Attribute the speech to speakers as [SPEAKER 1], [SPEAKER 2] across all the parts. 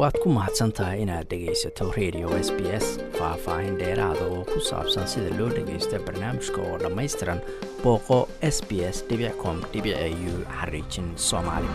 [SPEAKER 1] waad ku mahadsan tahay inaad dhegaysato radio s b s faah-faahin dheeraada oo ku saabsan sida loo dhagaysto barnaamijka oo dhammaystiran booqo s b s com u xariijin soomaali.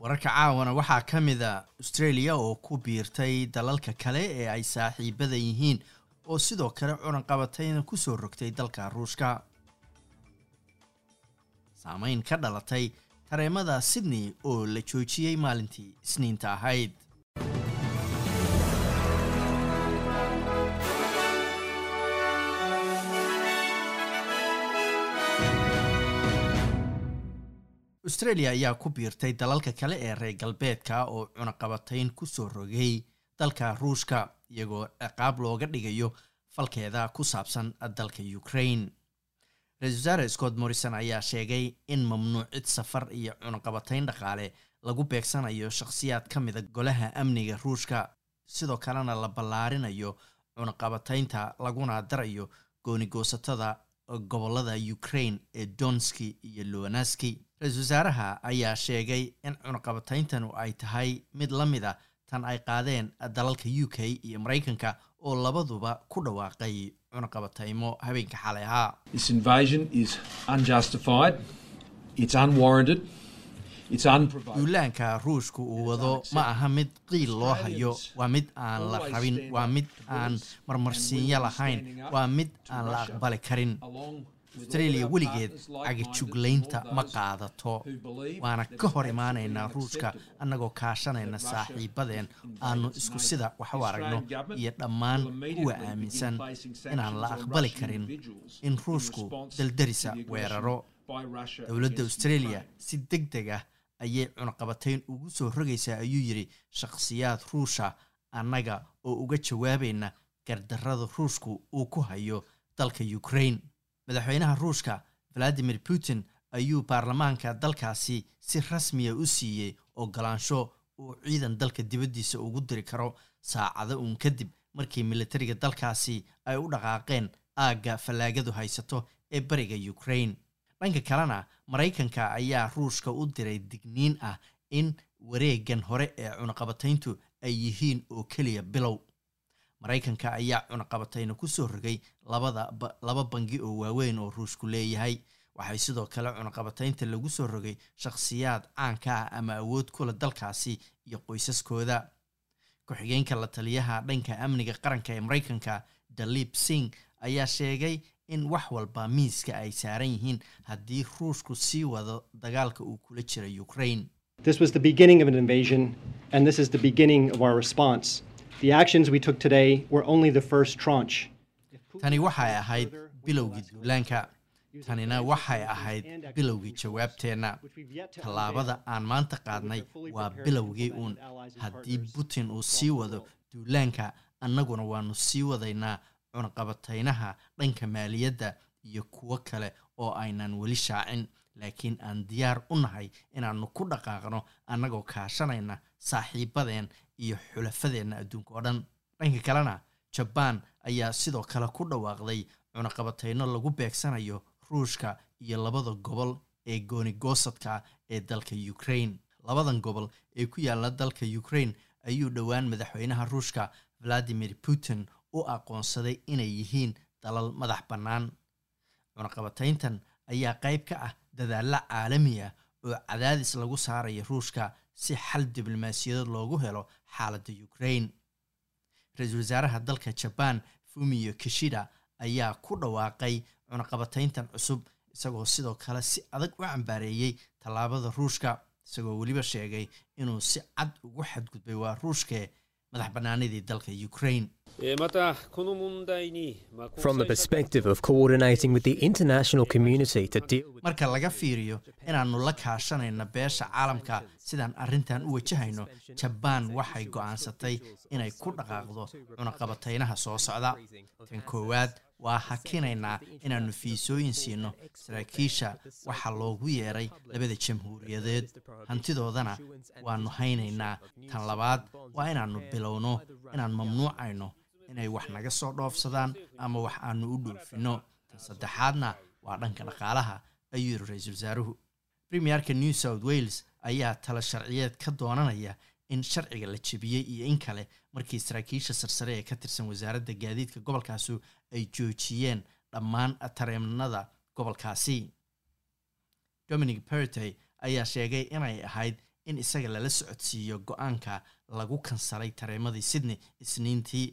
[SPEAKER 1] Wararka caawana waxaa ka mida australia oo ku biirtay dalalka kale ee ay saaxiibada yihiin oo sidoo kale culanqabatayna ku soo rogtay dalka ruushka saameyn ka dhalatay tareemada sydney oo la joojiyey maalintii isniinta ahayd. Australia ayaa ku biirtay dalalka kale ee reer galbeedka oo cunaqabatayn ku soo rogay dalka ruushka iyagoo ciqaab looga dhigayo falkeeda ku saabsan dalka ukraine ra'isul wasaare scott morrison ayaa sheegay in mamnuucid safar iyo cunaqabatayn dhaqaale lagu beegsanayo shakhsiyaad ka mida golaha amniga ruushka. Sidoo kalena la ballaarinayo cunaqabataynta laguna darayo goonigoosatada gobollada ukraine ee donski iyo luanaski ra'isul wasaaraha ayaa sheegay in cunaqabatayntanu ay tahay mid la mid a tan ay qaadeen dalalka u k iyo maraykanka oo labaduba ku dhawaaqay cunaqabataymo habeenka xalay ahaa duulaanka ruushka uu wado ma aha mid qiil loo hayo. Waa mid aan la rabin waa mid aan marmarsiinyo lahayn. Waa mid aan la aqbali karin australia weligeed cagajuglaynta ma qaadato. Waana ka hor imaanaynaa ruushka annagoo kaashanayna saaxiibadeen. Aanu isku sida wax u aragno iyo dhammaan kuwa aaminsan inaan la aqbali karin in ruushku daldarisa weeraro. Dowladda australia si deg deg ah ayay cunaqabatayn ugu soo rogaysaa ayuu yidhi shakhsiyaad ruusha annaga oo uga jawaabayna gardarrada ruushku uu ku hayo dalka ukraine madaxweynaha ruushka valadimir putin ayuu baarlamaanka dalkaasi si rasmiya u siiyey ogolaansho uu ciidan dalka dibaddiisa ugu diri karo saacado uun kadib markii militariga dalkaasi ay u dhaqaaqeen aagga fallaagadu haysato ee bariga ukraine. Dhanka kalena maraykanka ayaa ruushka u diray digniin ah in wareegan hore ee cunaqabatayntu ay yihiin oo keliya bilow maraykanka ayaa cunaqabatayna ku soo rogay laba bangi oo waaweyn oo ruushku leeyahay. Waxay sidoo kale cunaqabataynta lagu soo rogay shakhsiyaad caanka ah ama awood kula dalkaasi iyo qoysaskooda. Ku-xigeenka la taliyaha dhanka amniga qaranka ee maraykanka dalib singh ayaa sheegay in wax walba miiska ay saaran yihiin haddii ruushku sii wado dagaalka uu kula jira ukraine tani waxay ahayd bilowgii duulaanka. Tanina waxay ahayd bilowgii jawaabteenna tallaabada aan maanta qaadnay waa bilowgii uun. Haddii putin uu sii wado duulaanka annaguna waanu sii wadaynaa cunaqabataynaha dhanka maaliyadda iyo kuwo kale oo aynan weli shaacin laakiin aan diyaar u nahay inaannu ku dhaqaaqno annagoo kaashanayna saaxiibadeen iyo xulafadeenna adduunka. Oo dhan dhanka kalena jabaan ayaa sidoo kale ku dhawaaqday cunaqabatayno lagu beegsanayo ruushka iyo labada gobol ee goonigoosadka ee dalka ukraine. Labadan gobol ee ku yaalla dalka ukraine ayuu dhowaan madaxweynaha ruushka valadimir putin u aqoonsaday inay yihiin dalal madax bannaan cunaqabatayntan ayaa qayb ka ah dadaalla caalami ah oo cadaadis lagu saaraya ruushka si xal diblomaasiyadeed loogu helo xaaladda ukraine. Ra'iisul wasaaraha dalka jabaan fumiyo kishida ayaa ku dhawaaqay cunaqabatayntan cusub isagoo sidoo kale si adag u cambaareeyey tallaabada ruushka isagoo weliba sheegay inuu si cad ugu xadgudbay waa ruushkee madax bannaanidii dalka ukraine
[SPEAKER 2] From the perspective of coordinating with the international community to deal with
[SPEAKER 1] marka laga fiiriyo inaannu la kaashanayna beesha caalamka sidaan arrintan u wajahayno jabaan waxay go'aansatay inay ku dhaqaaqdo cunaqabataynaha soo socda. Tan koowaad waa hakinaynaa inaannu fiisooyin siino saraakiisha waxaa loogu yeeray labada jamhuuriyadeed. Hantidoodana waannu haynaynaa. Tan labaad waa inaannu bilowno inaan mamnuucayno inay wax naga soo dhoofsadaan ama wax aanu u dhoofinno tan saddexaadna waa dhanka dhaqaalaha ayuu yiri ra'iisul wasaaruhu. Premierka new south wales ayaa tala sharciyeed ka doonanaya in sharciga la jebiyey iyo in kale markii saraakiisha sarsare ee ka tirsan wasaaradda gaadiidka gobolkaasu ay joojiyeen dhammaan tareennada gobolkaasi. Dominic pertey ayaa sheegay inay ahayd in isaga lala socodsiiyo go'aanka lagu kansalay tareemadii sydney isniintii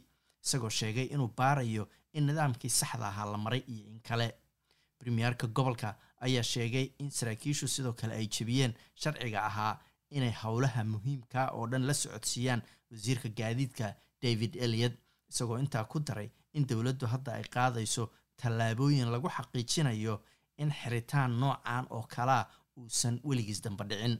[SPEAKER 1] isagoo sheegay inuu baarayo in nidaamkii saxda ahaa la maray iyo in kale. Premierka gobolka ayaa sheegay in saraakiishu sidoo kale ay jebiyeen sharciga ahaa inay howlaha muhiimka oo dhan la socodsiiyaan wasiirka gaadiidka david eliot isagoo intaa ku daray in dowladdu hadda ay qaadayso tallaabooyin lagu xaqiijinayo in xiritaan noocan oo kalaa uusan weligiis damba dhicin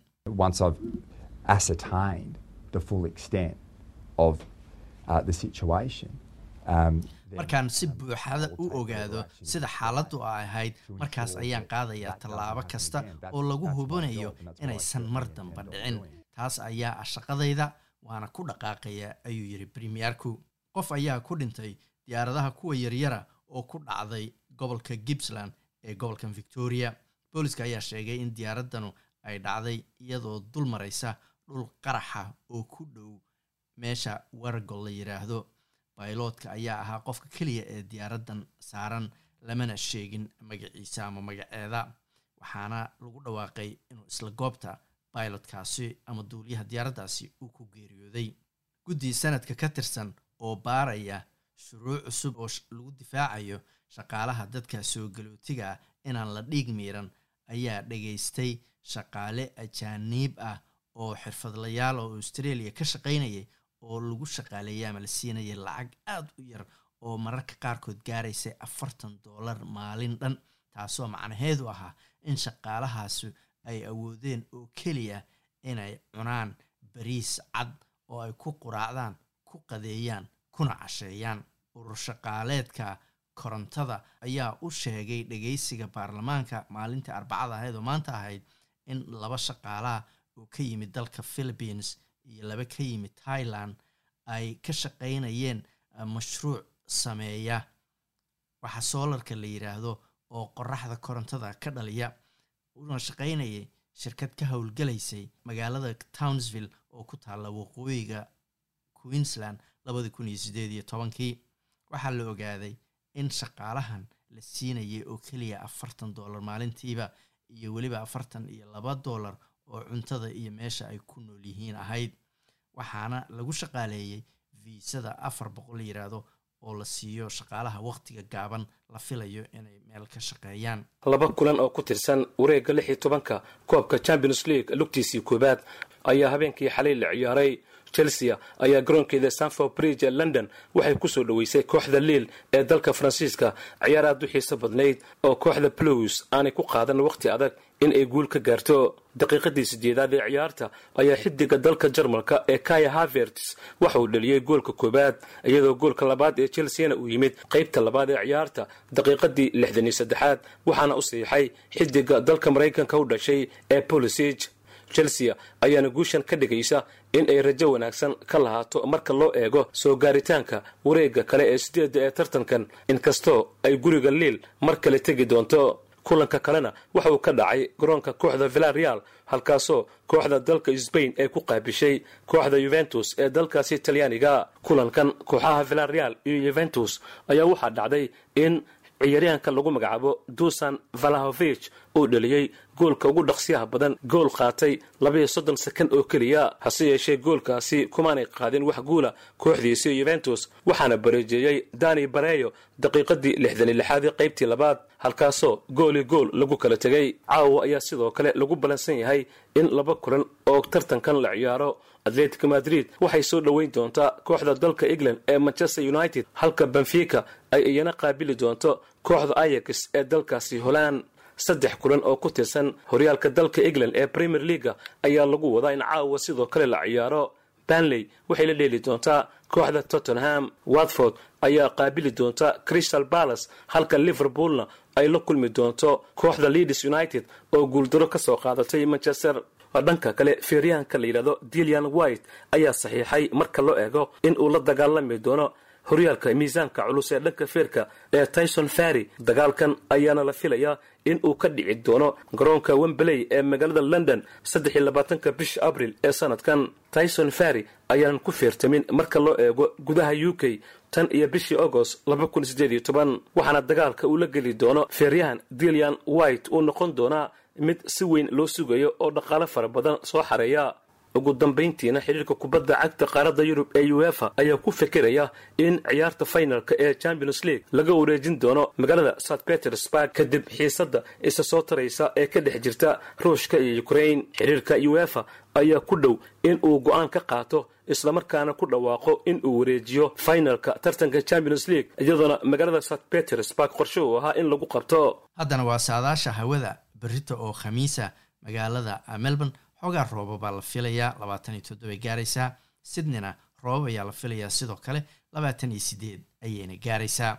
[SPEAKER 1] markaan si buuxada u ogaado sida xaaladdu ahayd markaas ayaan qaadayaa tallaabo kasta oo lagu hubanayo inaysan mar damba dhicin. taas ayaa ah shaqadayda waana ku dhaqaaqaya ayuu yidhi premierku. Qof ayaa ku dhintay diyaaradaha kuwa yaryara oo ku dhacday gobolka gippsland ee gobolkan victoria. Booliska ayaa sheegay in diyaaraddanu ay dhacday iyadoo dul maraysa dhul qaraxa oo ku dhow meesha wargol la yidhaahdo bailoodka ayaa ahaa qofka keliya ee diyaaraddan saaran lamana sheegin magaciisa ama magaceeda. Waxaana lagu dhawaaqay inuu isla goobta bailotkaasi ama duuliyaha diyaaraddaasi uu ku geeriyooday. Guddii sanadka ka tirsan oo baaraya shuruuc cusub oo lagu difaacayo shaqaalaha dadka soo galootiga ah inaan la dhiig miiran ayaa dhegaystay shaqaale ajaaniib ah oo xirfadlayaal oo australia ka shaqaynayay oo lagu shaqaaleeyay ama la siinayay lacag aada u yar oo mararka qaarkood gaaraysay afartan dollar maalin dhan taasoo macnaheedu ahaa in shaqaalahaasi ay awoodeen oo keliya inay cunaan bariis cad oo ay ku quraacdaan ku qadeeyaan kuna casheeyaan. Urur shaqaaleedka korontada ayaa u sheegay dhegeysiga baarlamaanka maalintii arbacada ahayd oo maanta ahayd in laba shaqaalaha oo ka yimid dalka philippines iyo laba ka yimid thailand ay ka shaqaynayeen mashruuc sameeya. Waxa soolarka la yidhaahdo oo qoraxda korontada ka dhaliya una shaqaynayay shirkad ka howlgalaysay magaalada townsville oo ku taalla waqooyiga queensland labadi kun iyo sideed iyo tobankii. Waxaa la ogaaday in shaqaalahan la siinayay oo keliya afartan dollar maalintiiba iyo weliba afartan iyo laba dollar oo cuntada iyo meesha ay ku nool yihiin ahayd waxaana lagu shaqaaleeyey viisada afar boqol yiraahdo oo la siiyo shaqaalaha wakhtiga gaaban la filayo inay meel ka shaqeeyaan.
[SPEAKER 3] Laba kulan oo ku tirsan wareegga lix iyo tobanka koobka champions league lugtiisii koowaad ayaa habeenkii xalay la ciyaaray. Chelsea ayaa garoonkeeda stanford bridge ee london waxay ku soo dhoweysay kooxda liil ee dalka faransiiska ciyaar aad u xiiso badnayd oo kooxda bluws aanay ku qaadan wakhti adag in ay guul ka gaarto daqiiqadii sideedaad ee ciyaarta ayaa xidiga dalka jarmalka ee kaya haverts waxa uu dhaliyey goolka koowaad iyadoo goolka labaad ee chelseana uu yimid qaybta labaad ee ciyaarta daqiiqadii lixdan iyo saddexaad waxaana u siixay xidiga dalka maraykanka u dhashay ee polisig chelsea ayaana guushan ka dhigaysa in ay rajo wanaagsan ka lahaato marka loo eego soo gaaritaanka wareegga kale ee sideedda ee tartankan inkastoo ay guriga liil mar kale tegi doonto kulanka kalena waxa uu ka dhacay garoonka kooxda villareal halkaasoo kooxda dalka sbain ay ku qaabishay kooxda yuventus ee dalkaasi talyaaniga kulankan kooxaha villareal iyo yuventus ayaa waxaa dhacday in ciyaaryahanka lagu magacaabo dusan valahovich uu dhaliyey goolka ugu dhaqsiyaha badan gool qaatay labaiyo soddon sekond oo keliya hase yeeshee goolkaasi kumaanay qaadin wax guula kooxdiisii yuventus waxaana bareejeeyey dani bareyo daqiiqadii lixdan iyo lixaadii qaybtii labaad halkaasoo gooli gool lagu kala tegay. Caawa ayaa sidoo kale lagu ballansan yahay in laba kulan oo tartankan la ciyaaro. Atletico madrid waxay soo dhoweyn doontaa kooxda dalka england ee manchester united halka benfica ay iyana qaabili doonto kooxda ayax ee dalkaasi holand saddex kulan oo ku tirsan horyaalka dalka england ee premier leaga ayaa lagu wadaa in caawa sidoo kale la ciyaaro. Banley waxay la dheeli doontaa kooxda tottenham. Watford ayaa qaabili doonta crystal palace halka liverpoolna ay la kulmi doonto kooxda leeds united oo guuldaro ka soo qaadatay manchester. Dhanka kale feeryahanka la yidhahdo dilian white ayaa saxiixay marka loo eego in uu la dagaalami doono horyaalka miisaanka culus ee dhanka feerka ee tyson ferry dagaalkan ayaana la filayaa in uu ka dhici doono garoonka wembley ee magaalada london saddex iyo labaatanka bisha abril ee sanadkan. Tyson ferry ayaanan ku feertamin marka loo eego gudaha u k tan iyo bishii agost laba kun sideed iyo toban waxaana dagaalka uu la geli doono feeryahan dilian white uu noqon doonaa mid si weyn loo sugayo oo dhaqaale fara badan soo xareeya ugu dambayntiina xidhiirka kubadda cagta qaaradda yurub ee uefa ayaa ku fekeraya in ciyaarta finalka ee champions league laga wareejin doono magaalada st petersburg kadib xiisadda isa soo taraysa ee ka dhex jirta ruushka iyo ukrain xidhiirka uefa ayaa ku dhow in uu go'aan ka qaato islamarkaana ku dhawaaqo in uu wareejiyo finalka tartanka champions league iyadoona magaalada st petersburg qorshe uu ahaa in lagu qabto.
[SPEAKER 1] Haddana waa saadaasha hawada berito oo khamiisa magaalada melbourne xoogaa rooba baa la filayaa labaatan iyo toddoba gaaraysaa. Sydneyna roobab ayaa la filayaa sidoo kale labaatan iyo sideed ayayna gaaraysaa.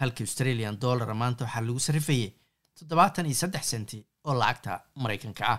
[SPEAKER 1] Halkii australian dollara maanta waxaa lagu sarifayay toddobaatan iyo saddex senti oo lacagta maraykanka ah